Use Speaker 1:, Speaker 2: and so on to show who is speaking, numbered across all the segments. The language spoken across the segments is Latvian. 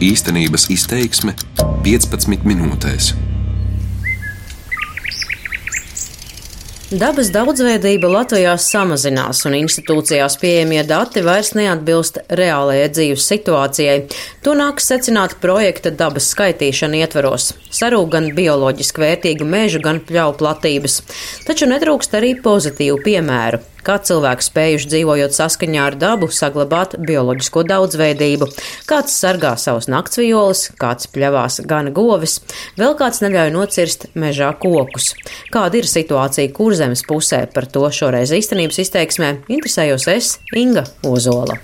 Speaker 1: Īstenības izteiksme 15 minūtēs.
Speaker 2: Dabas daudzveidība Latvijā samazinās, un institūcijās pieejamie dati vairs neatbilst reālajai dzīves situācijai. To nāks secināt projekta dabas skaitīšana ietveros. Sarūk gan bioloģiski vērtīga meža, gan pļauju platības. Taču netrūkst arī pozitīvu piemēru kā cilvēki spējuši dzīvojot saskaņā ar dabu, saglabāt bioloģisko daudzveidību, kāds sargā savus naktsvijoles, kāds pļavās gan govis, vēl kāds neļauj nocirst mežā kokus. Kāda ir situācija kurzemes pusē, par to šoreiz īstenības izteiksmē interesējos es, Inga Ozola.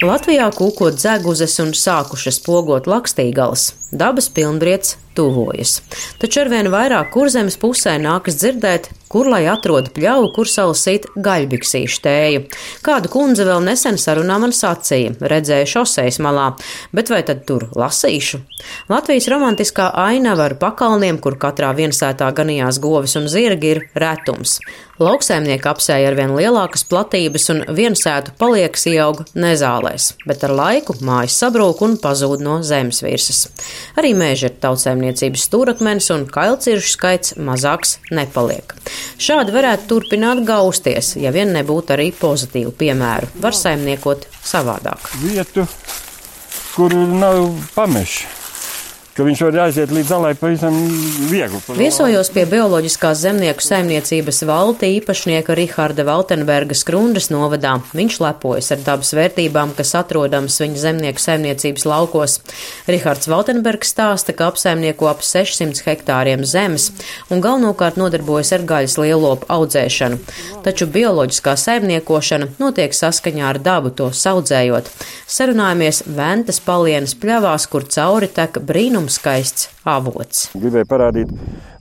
Speaker 2: Latvijā kūkot dzeguzes un sākušas pogot lakstīgals, dabas pilnbriets tuvojas. Taču arvien vairāk kurzemes pusē nākas dzirdēt, kur lai atrod pļauju, kur salasīt gaļbiksīšu tēju. Kādu kundze vēl nesen sarunā man sacīja, redzēju šoseis malā, bet vai tad tur lasīšu? Latvijas romantiskā ainava ar pakalniem, kur katrā viensētā ganījās govis un zirgi, ir retums. Lauksaimnieki apsēja ar vien lielākas platības un viensētu paliekas ieauga nezālēs, bet ar laiku mājas sabrūk un pazūd no zemes virsmas. Arī mēži ir tautsēmniecības stūrakmenis un kailciršu skaits mazāks nepaliek. Šādi varētu turpināt gausties, ja vien nebūtu arī pozitīvu piemēru. Var saimniekot savādāk.
Speaker 3: Vietu, kur nav pameša ka viņš var aiziet līdz zalai pavisam viegli.
Speaker 2: Viesojos pie bioloģiskās zemnieku saimniecības valti īpašnieka Riharda Valtenberga Skrundas novadā. Viņš lepojas ar dabas vērtībām, kas atrodamas viņa zemnieku saimniecības laukos. Rihards Valtenbergs stāsta, ka apsaimnieko ap 600 hektāriem zemes un galvenokārt nodarbojas ar gaļas lielopu audzēšanu. Taču bioloģiskā saimniekošana notiek saskaņā ar dabu to saudzējot. Sarunājamies Ventas palienas pļavās, kur cauri tek brīnums skaists avots.
Speaker 3: Gribēju parādīt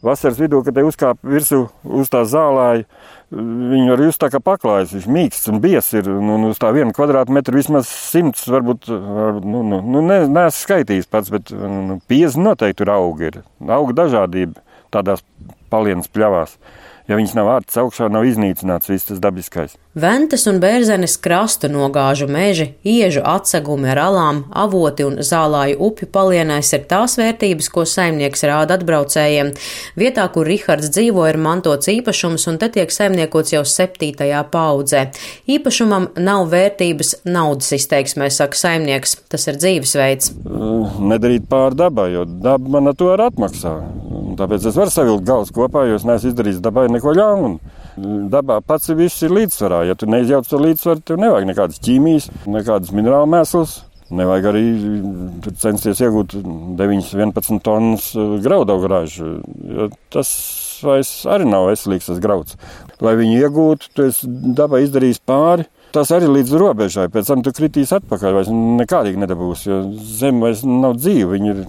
Speaker 3: vasaras vidū, kad te uzkāp virsū uz tā zālāja. Viņu var just tā kā paklājas, viņš mīksts un bies ir, un, un uz tā viena kvadrātmetra vismaz simts, varbūt, nu, nu, nu ne, neesmu skaitījis pats, bet nu, 50 noteikti tur auga ir. Auga dažādība tādās palienas pļavās ja viņas nav ārts augšā, nav iznīcināts viss tas dabiskais.
Speaker 2: Ventas un bērzenes krastu nogāžu meži, iežu atsegumi ar alām, avoti un zālāju upju palienais ir tās vērtības, ko saimnieks rāda atbraucējiem. Vietā, kur Rihards dzīvo, ir mantots īpašums, un te tiek saimniekots jau septītajā paudzē. Īpašumam nav vērtības naudas izteiksmē, saka saimnieks. Tas ir dzīvesveids.
Speaker 3: Nedarīt pār dabai, jo daba man to ar atmaksā. Tāpēc es varu savilkt galvas kopā, jo es neesmu izdarījis dabai neko ļaunu. Dabā pats viss ir līdzsvarā. Ja tu neizjauc to līdzsvaru, tev nevajag nekādas ķīmijas, nekādas minerālu mēslus. Nevajag arī censties iegūt 9, 11 tonnas graudu grāžu. Tas vairs arī nav veselīgs tas grauds. Lai viņu iegūtu, tu esi dabai izdarījis pāri. Tas arī līdz robežai, pēc tam tu kritīs atpakaļ, vairs nekādīgi nedabūsi, jo zeme vairs nav dzīva, viņa ir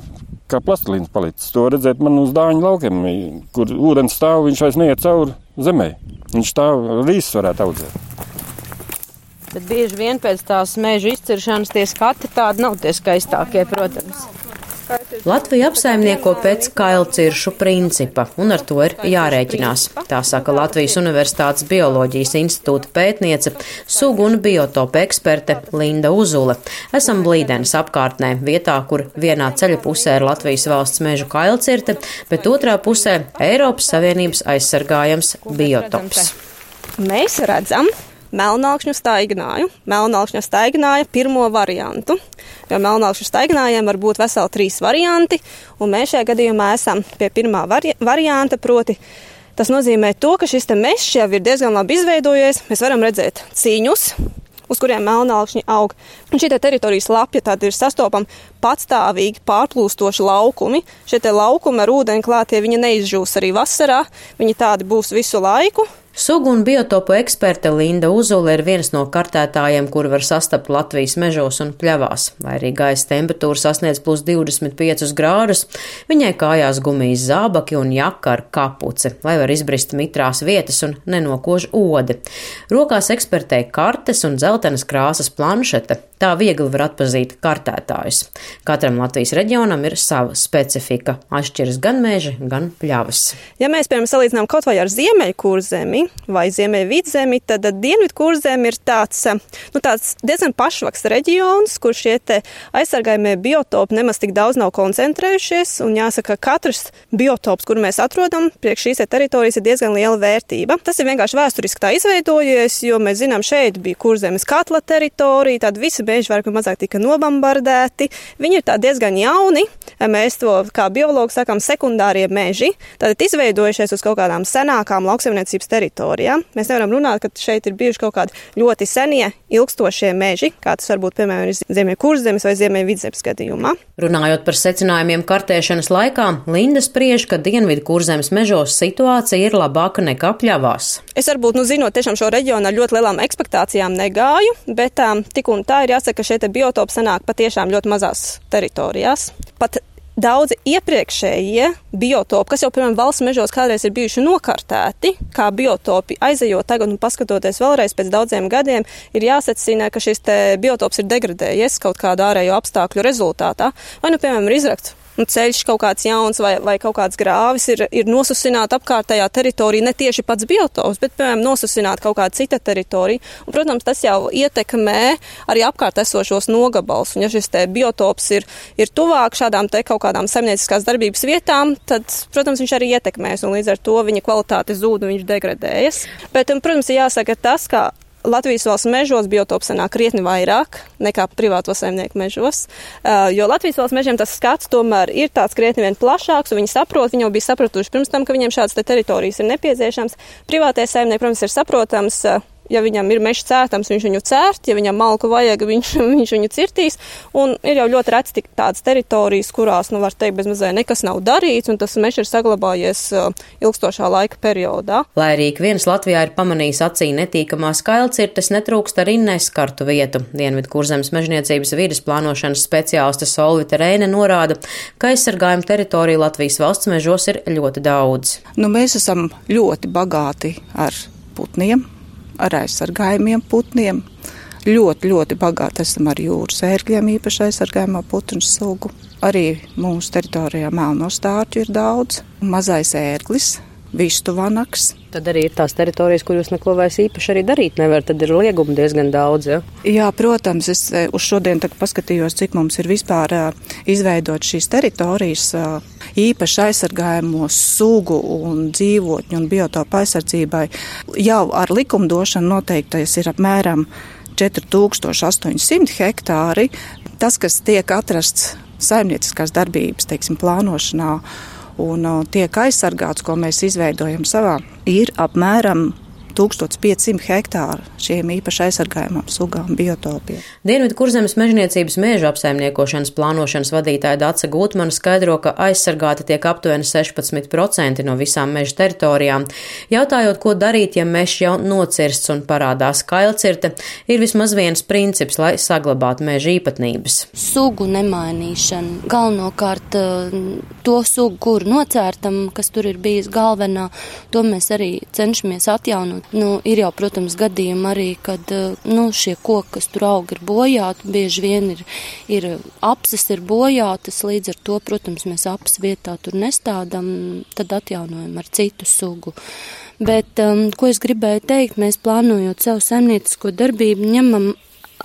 Speaker 3: kā plastilīns palicis. To redzēt man uz dāņu laukiem, kur ūdens stāv, viņš vairs neiet cauri zemē. Viņš stāv rīsus varētu audzēt.
Speaker 2: Bet bieži vien pēc tās meža izciršanas tie skati tādi nav tie skaistākie, protams. Latvija apsaimnieko pēc kailciršu principa, un ar to ir jārēķinās. Tā saka Latvijas Universitātes Bioloģijas institūta pētniece, sugu un biotopa eksperte Linda Uzule. Esam blīdenes apkārtnē, vietā, kur vienā ceļa pusē ir Latvijas valsts mežu kailcirte, bet otrā pusē Eiropas Savienības aizsargājams biotops.
Speaker 4: Mēs redzam, melnākšņu staignāju, melnākšņa staignāja pirmo variantu. Jo melnākšņu staignājiem var būt veseli trīs varianti, un mēs šajā gadījumā esam pie pirmā vari varianta, proti. Tas nozīmē to, ka šis mežs jau ir diezgan labi izveidojies. Mēs varam redzēt cīņus, uz kuriem melnākšņi aug. Un šī te teritorijas lapja tad ir sastopama patstāvīgi pārplūstoši laukumi. Šie laukumi ar ūdeni klātie, viņi neizžūs arī vasarā, viņi tādi būs visu laiku.
Speaker 2: Sugu un biotopu eksperte Linda Uzula ir viens no kartētājiem, kur var sastapt Latvijas mežos un pļavās, vai arī gaisa temperatūra sasniedz plus 25 grādus. Viņai kājās gumijas zābaki un jaka ar kapuci, lai var izbrist mitrās vietas un nenokož odi. Rokās ekspertei kartes un dzeltenas krāsas planšete. Tā viegli var atpazīt kartētājus. Katram Latvijas reģionam ir sava specifika. Atšķiras gan meži, gan pļavas.
Speaker 4: Ja mēs, piemēram, salīdzinām kaut vai ar Ziemeļkurzemi, kurzemi vai ziemeļvidzemi, tad dienvidu kurzemi ir tāds, nu, tāds diezgan pašvaks reģions, kur šie aizsargājumie biotopi nemaz tik daudz nav koncentrējušies. Un jāsaka, ka katrs biotops, kur mēs atrodam, priekš šīs teritorijas ir diezgan liela vērtība. Tas ir vienkārši vēsturiski tā izveidojies, jo mēs zinām, šeit bija kurzemes katla teritorija, tad visi meži vairāk vai mazāk tika nobombardēti. Viņi ir tā diezgan jauni. Mēs to, kā biologi sakām, sekundārie meži. Tātad izveidojušies uz kaut kādām senākām lauksaimniecības teritorijām. Mēs nevaram runāt, ka šeit ir bijuši kaut kādi ļoti senie, ilgstošie meži, kā tas varbūt, piemēram, ir Ziemeļkurzemes vai Ziemeļvidzemes gadījumā.
Speaker 2: Runājot par secinājumiem kartēšanas laikā, Linda spriež, ka Dienvidu kurzemes mežos situācija ir labāka nekā pļavās.
Speaker 4: Es varbūt, nu, zinot tiešām šo reģionu ar ļoti lielām ekspektācijām negāju, bet um, tik un tā ir jāsaka, ka šie biotopi sanāk patiešām ļoti mazās teritorijās. Pat daudzi iepriekšējie biotopi, kas jau, piemēram, valsts mežos kādreiz ir bijuši nokartēti, kā biotopi, aizejot tagad un paskatoties vēlreiz pēc daudziem gadiem, ir jāsacina, ka šis biotops ir degradējies kaut kādu ārējo apstākļu rezultātā. Vai, nu, piemēram, ir izrakts nu, ceļš kaut kāds jauns vai, vai kaut kāds grāvis ir, ir nosusināta apkārtējā teritorija, ne tieši pats biotops, bet, piemēram, nosusināta kaut kāda cita teritorija. Un, protams, tas jau ietekmē arī apkārt esošos nogabals. Un, ja šis te biotops ir, ir tuvāk šādām te kaut kādām saimnieciskās darbības vietām, tad, protams, viņš arī ietekmēs, un līdz ar to viņa kvalitāte zūd un viņš degradējas. Bet, un, protams, ir jāsaka tas, ka Latvijas valsts mežos biotops sanāk krietni vairāk nekā privāto saimnieku mežos, jo Latvijas valsts mežiem tas skats tomēr ir tāds krietni vien plašāks, un viņi saprot, viņi jau bija sapratuši pirms tam, ka viņiem šādas te teritorijas ir nepieciešams. Privātie saimnieki, protams, ir saprotams, ja viņam ir mežs cērtams, viņš viņu cērt, ja viņam malku vajag, viņš, viņš viņu cirtīs. Un ir jau ļoti reti tik tādas teritorijas, kurās, nu, var teikt, bez mazliet nekas nav darīts, un tas mežs ir saglabājies ilgstošā laika periodā.
Speaker 2: Lai arī viens Latvijā ir pamanījis acī netīkamās kailcirtes, netrūkst arī neskartu vietu. Dienvidu kurzemes mežniecības vidas plānošanas speciāliste Solvita Reine norāda, ka aizsargājuma teritorija Latvijas valsts mežos ir ļoti daudz.
Speaker 5: Nu, mēs esam ļoti bagāti ar putniem, ar aizsargājumiem putniem. Ļoti, ļoti bagāti esam ar jūras ērgļiem, īpaši aizsargājumā putnu sugu. Arī mūsu teritorijā melno stārķu ir daudz. Mazais ērglis, vistu vanaks.
Speaker 2: Tad arī ir tās teritorijas, kur jūs neko vairs īpaši arī darīt nevarat. Tad ir lieguma diezgan daudz. Ja?
Speaker 5: Jā, protams, es eh, uz šodien paskatījos, cik mums ir vispār uh, izveidot šīs teritorijas uh, īpaši aizsargājamo sugu un dzīvotņu un biotopu aizsardzībai. Jau ar likumdošanu noteiktais ir apmēram 4800 hektāri. Tas, kas tiek atrasts saimnieciskās darbības, teiksim, plānošanā un uh, tiek aizsargāts, ko mēs izveidojam savā, ir apmēram 1500 hektāru šiem īpaši aizsargājumam sugām, biotopiem.
Speaker 2: Dienvidu kurzemes mežniecības mēžu apsaimniekošanas plānošanas vadītāja Dāca Gutmana skaidro, ka aizsargāti tiek aptuveni 16% no visām meža teritorijām. Jautājot, ko darīt, ja mežs jau nocirsts un parādās kailcirte, ir vismaz viens princips, lai saglabātu meža īpatnības.
Speaker 6: Sugu nemainīšana. Galvenokārt eh, to sugu, kur nocērtam, kas tur ir bijis galvenā, to mēs arī cenšamies atjaunot Nu, ir jau, protams, gadījumi arī, kad eh, nu, šie koki, kas tur aug, ir bojāti. Bieži vien ir, ir apses ir bojātas, līdz ar to, protams, mēs apses vietā tur nestādam, tad atjaunojam ar citu sugu. Bet, um, ko es gribēju teikt, mēs plānojot savu saimniecisko darbību, ņemam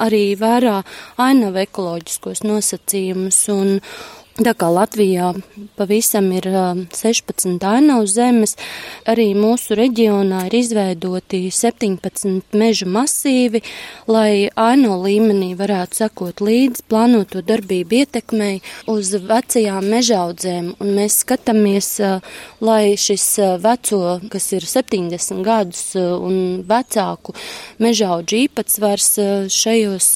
Speaker 6: arī vērā ainavu ekoloģiskos nosacījumus un, Tā kā Latvijā pavisam ir 16 ainavas zemes, arī mūsu reģionā ir izveidoti 17 meža masīvi, lai aino līmenī varētu sekot līdz plānoto darbību ietekmei uz vecajām mežaudzēm. Un mēs skatāmies, lai šis veco, kas ir 70 gadus un vecāku mežaudžu īpatsvars šajos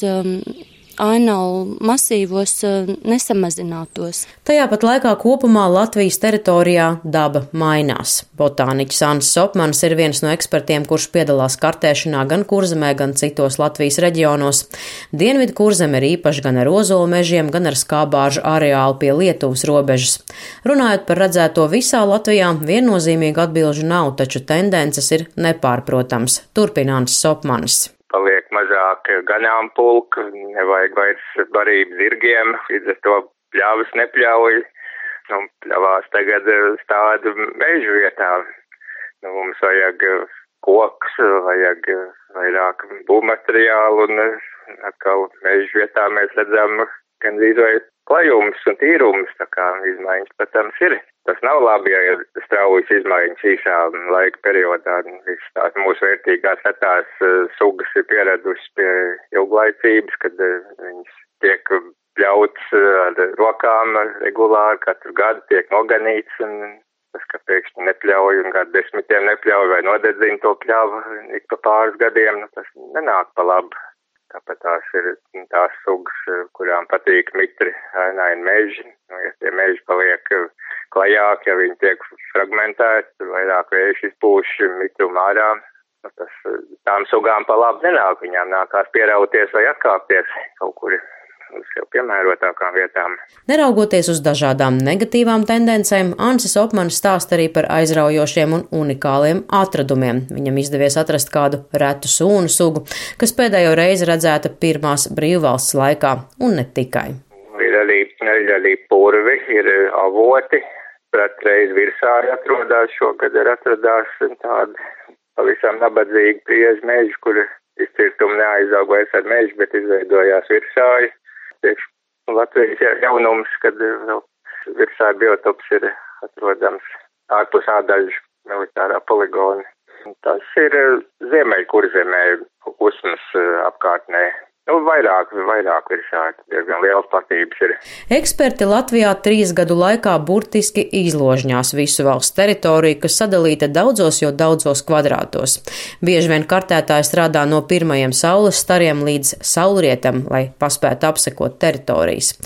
Speaker 6: ainavu masīvos eh, nesamazinātos.
Speaker 2: Tajā pat laikā kopumā Latvijas teritorijā daba mainās. Botāniķis Anns Sopmans ir viens no ekspertiem, kurš piedalās kartēšanā gan kurzemē, gan citos Latvijas reģionos. Dienvidu kurzeme ir īpaši gan ar ozolu mežiem, gan ar skābāžu areālu pie Lietuvas robežas. Runājot par redzēto visā Latvijā, viennozīmīgu atbilžu nav, taču tendences ir nepārprotams.
Speaker 7: Paliek mazāk ganāmpulka, nevajag vairs barību zirgiem, līdz ar to pļāvas nepļauj. Nu, pļavās tagad stāda mežu vietā. Nu, mums vajag koks, vajag vairāk būvmateriālu un atkal mežu vietā mēs redzam gandrīz vai klajums un tīrums, tā kā izmaiņas, protams, ir. Tas nav labi, ja ir straujas izmaiņas īsā laika periodā. Visas tās mūsu vērtīgās retās sugas ir pieradusi pie ilglaicības, kad viņas tiek pļauts ar rokām regulāri, katru gadu tiek noganīts un tas, ka pēkšņi nepļauj un gadu desmitiem nepļauj vai nodedzina to pļauju ik pa pāris gadiem, nu, tas nenāk pa labu. Tāpēc tās ir tās sugas, kurām patīk mitri ainaini meži. Nu, ja tie meži paliek klajāki, ja viņi tiek fragmentēti, vairāk vējš izpūš mitru mārā, nu, tas tām sugām pa labu nenāk. Viņām nākās pierauties vai atkāpties kaut kur uz sev piemērotākām vietām.
Speaker 2: Neraugoties uz dažādām negatīvām tendencēm, Ansis Opmanis stāsta arī par aizraujošiem un unikāliem atradumiem. Viņam izdevies atrast kādu retu sūnu sugu, kas pēdējo reizi redzēta pirmās brīvvalsts laikā, un ne tikai.
Speaker 7: Ir arī, ir arī purvi, ir avoti, pretreiz virsā atrodas, šogad ir atradās tādi pavisam nabadzīgi prieži meži, kur izcirtumi neaizaug vairs ar mežu, bet izveidojās virsāji priekš Latvijas jaunums, kad vēl virsā biotops ir atrodams ārpus ādaļu militārā poligona. Tas ir Ziemeļkurzemē usmas apkārtnē. Nu, vairāk, vairāk ir šādi, diezgan liels platības ir.
Speaker 2: Eksperti Latvijā trīs gadu laikā burtiski izložņās visu valsts teritoriju, kas sadalīta daudzos, jo daudzos kvadrātos. Bieži vien kartētāji strādā no pirmajiem saules stariem līdz saulrietam, lai paspētu apsekot teritorijas.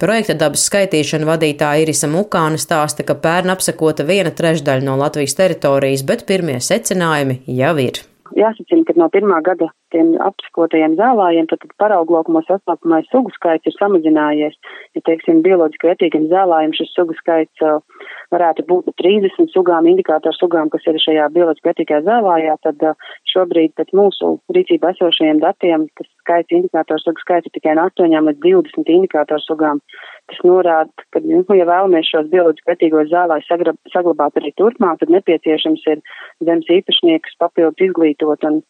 Speaker 2: Projekta dabas skaitīšana vadītāja Irisa Mukāna stāsta, ka pērn apsekota viena trešdaļa no Latvijas teritorijas, bet pirmie secinājumi jau ir.
Speaker 8: Jāsacina, ka no pirmā gada tiem apsakotajiem zālājiem, tad, tad parauglaukumos sastopamais sugu skaits ir samazinājies. Ja, teiksim, bioloģiski vērtīgiem zālājiem šis sugu skaits uh, varētu būt 30 sugām, indikātoru sugām, kas ir šajā bioloģiski vērtīgajā zālājā, tad uh, šobrīd pēc mūsu rīcībā esošajiem datiem tas skaits, indikātoru sugu skaits ir tikai no 8 līdz 20 indikātoru sugām. Tas norāda, ka, nu, ja vēlamies šos bioloģiski vērtīgos zālājus saglabāt arī turpmāk, tad nepieciešams ir zemes īpašniekus papildus izglītot un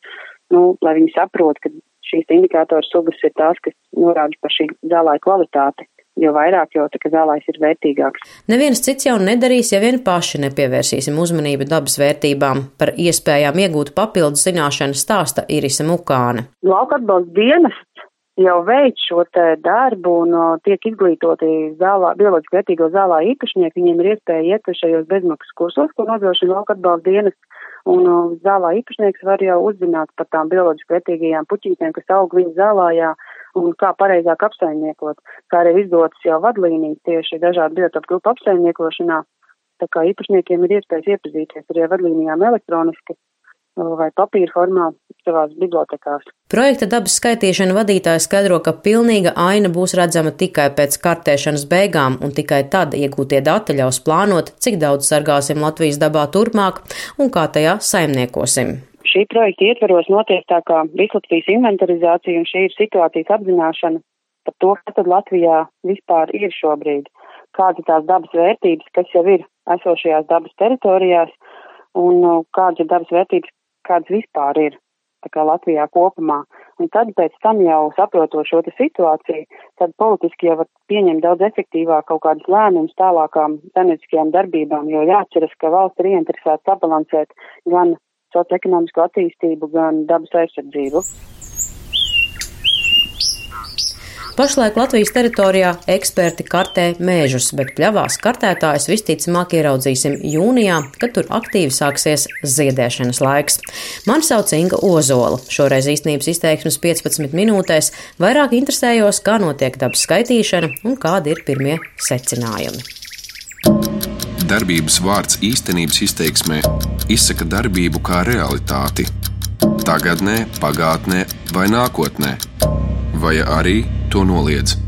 Speaker 8: nu, lai viņi saprot, ka šīs indikātoru sugas ir tās, kas norāda par šī zālāja kvalitāti. Jo vairāk, jo tā zālājs ir vērtīgāks.
Speaker 2: Neviens cits jau nedarīs, ja vien paši nepievērsīsim uzmanību dabas vērtībām. Par iespējām iegūt papildus zināšanas stāsta Irisa Mukāne.
Speaker 8: Lauka atbalsta dienests jau veic šo darbu un tiek izglītoti zālā, bioloģiski vērtīgo zālā īpašnieki. Viņiem ir iespēja iet šajos bezmaksas kursos, ko nodrošina lauka atbalsta dienests un uh, zālā īpašnieks var jau uzzināt par tām bioloģiski vērtīgajām puķītēm, kas aug viņa zālājā un kā pareizāk apsaimniekot, kā arī izdotas jau vadlīnijas tieši dažādu biotopu grupu apsaimniekošanā. Tā kā īpašniekiem ir iespējas iepazīties ar vadlīnijām elektroniski, vai papīra formā savās bibliotekās.
Speaker 2: Projekta dabas skaitīšana vadītāja skaidro, ka pilnīga aina būs redzama tikai pēc kartēšanas beigām, un tikai tad iegūtie dati ļaus plānot, cik daudz sargāsim Latvijas dabā turpmāk un kā tajā saimniekosim.
Speaker 8: Šī projekta ietveros notiek tā kā Vislatvijas inventarizācija, un šī ir situācijas apzināšana par to, kas tad Latvijā vispār ir šobrīd, kādas ir tās dabas vērtības, kas jau ir esošajās dabas teritorijās, un kādas ir dabas vērtības, kādas vispār ir kā Latvijā kopumā. Un tad pēc tam jau saprotot šo situāciju, tad politiski jau var pieņemt daudz efektīvāk kaut kādus lēmumus tālākām saimnieciskajām darbībām, jo jāatceras, ka valsts ir ieinteresēta sabalansēt gan socioekonomisko attīstību, gan dabas aizsardzību.
Speaker 2: Pašlaik Latvijas teritorijā eksperti kartē mēžus, bet pļavās kartētājus visticamāk ieraudzīsim jūnijā, kad tur aktīvi sāksies ziedēšanas laiks. Mani sauc Inga Ozola. Šoreiz īstenības izteiksmes 15 minūtēs vairāk interesējos, kā notiek dabas skaitīšana un kādi ir pirmie secinājumi.
Speaker 1: Darbības vārds īstenības izteiksmē izsaka darbību kā realitāti. Tagatnē, pagātnē vai nākotnē, vai arī to noliedz.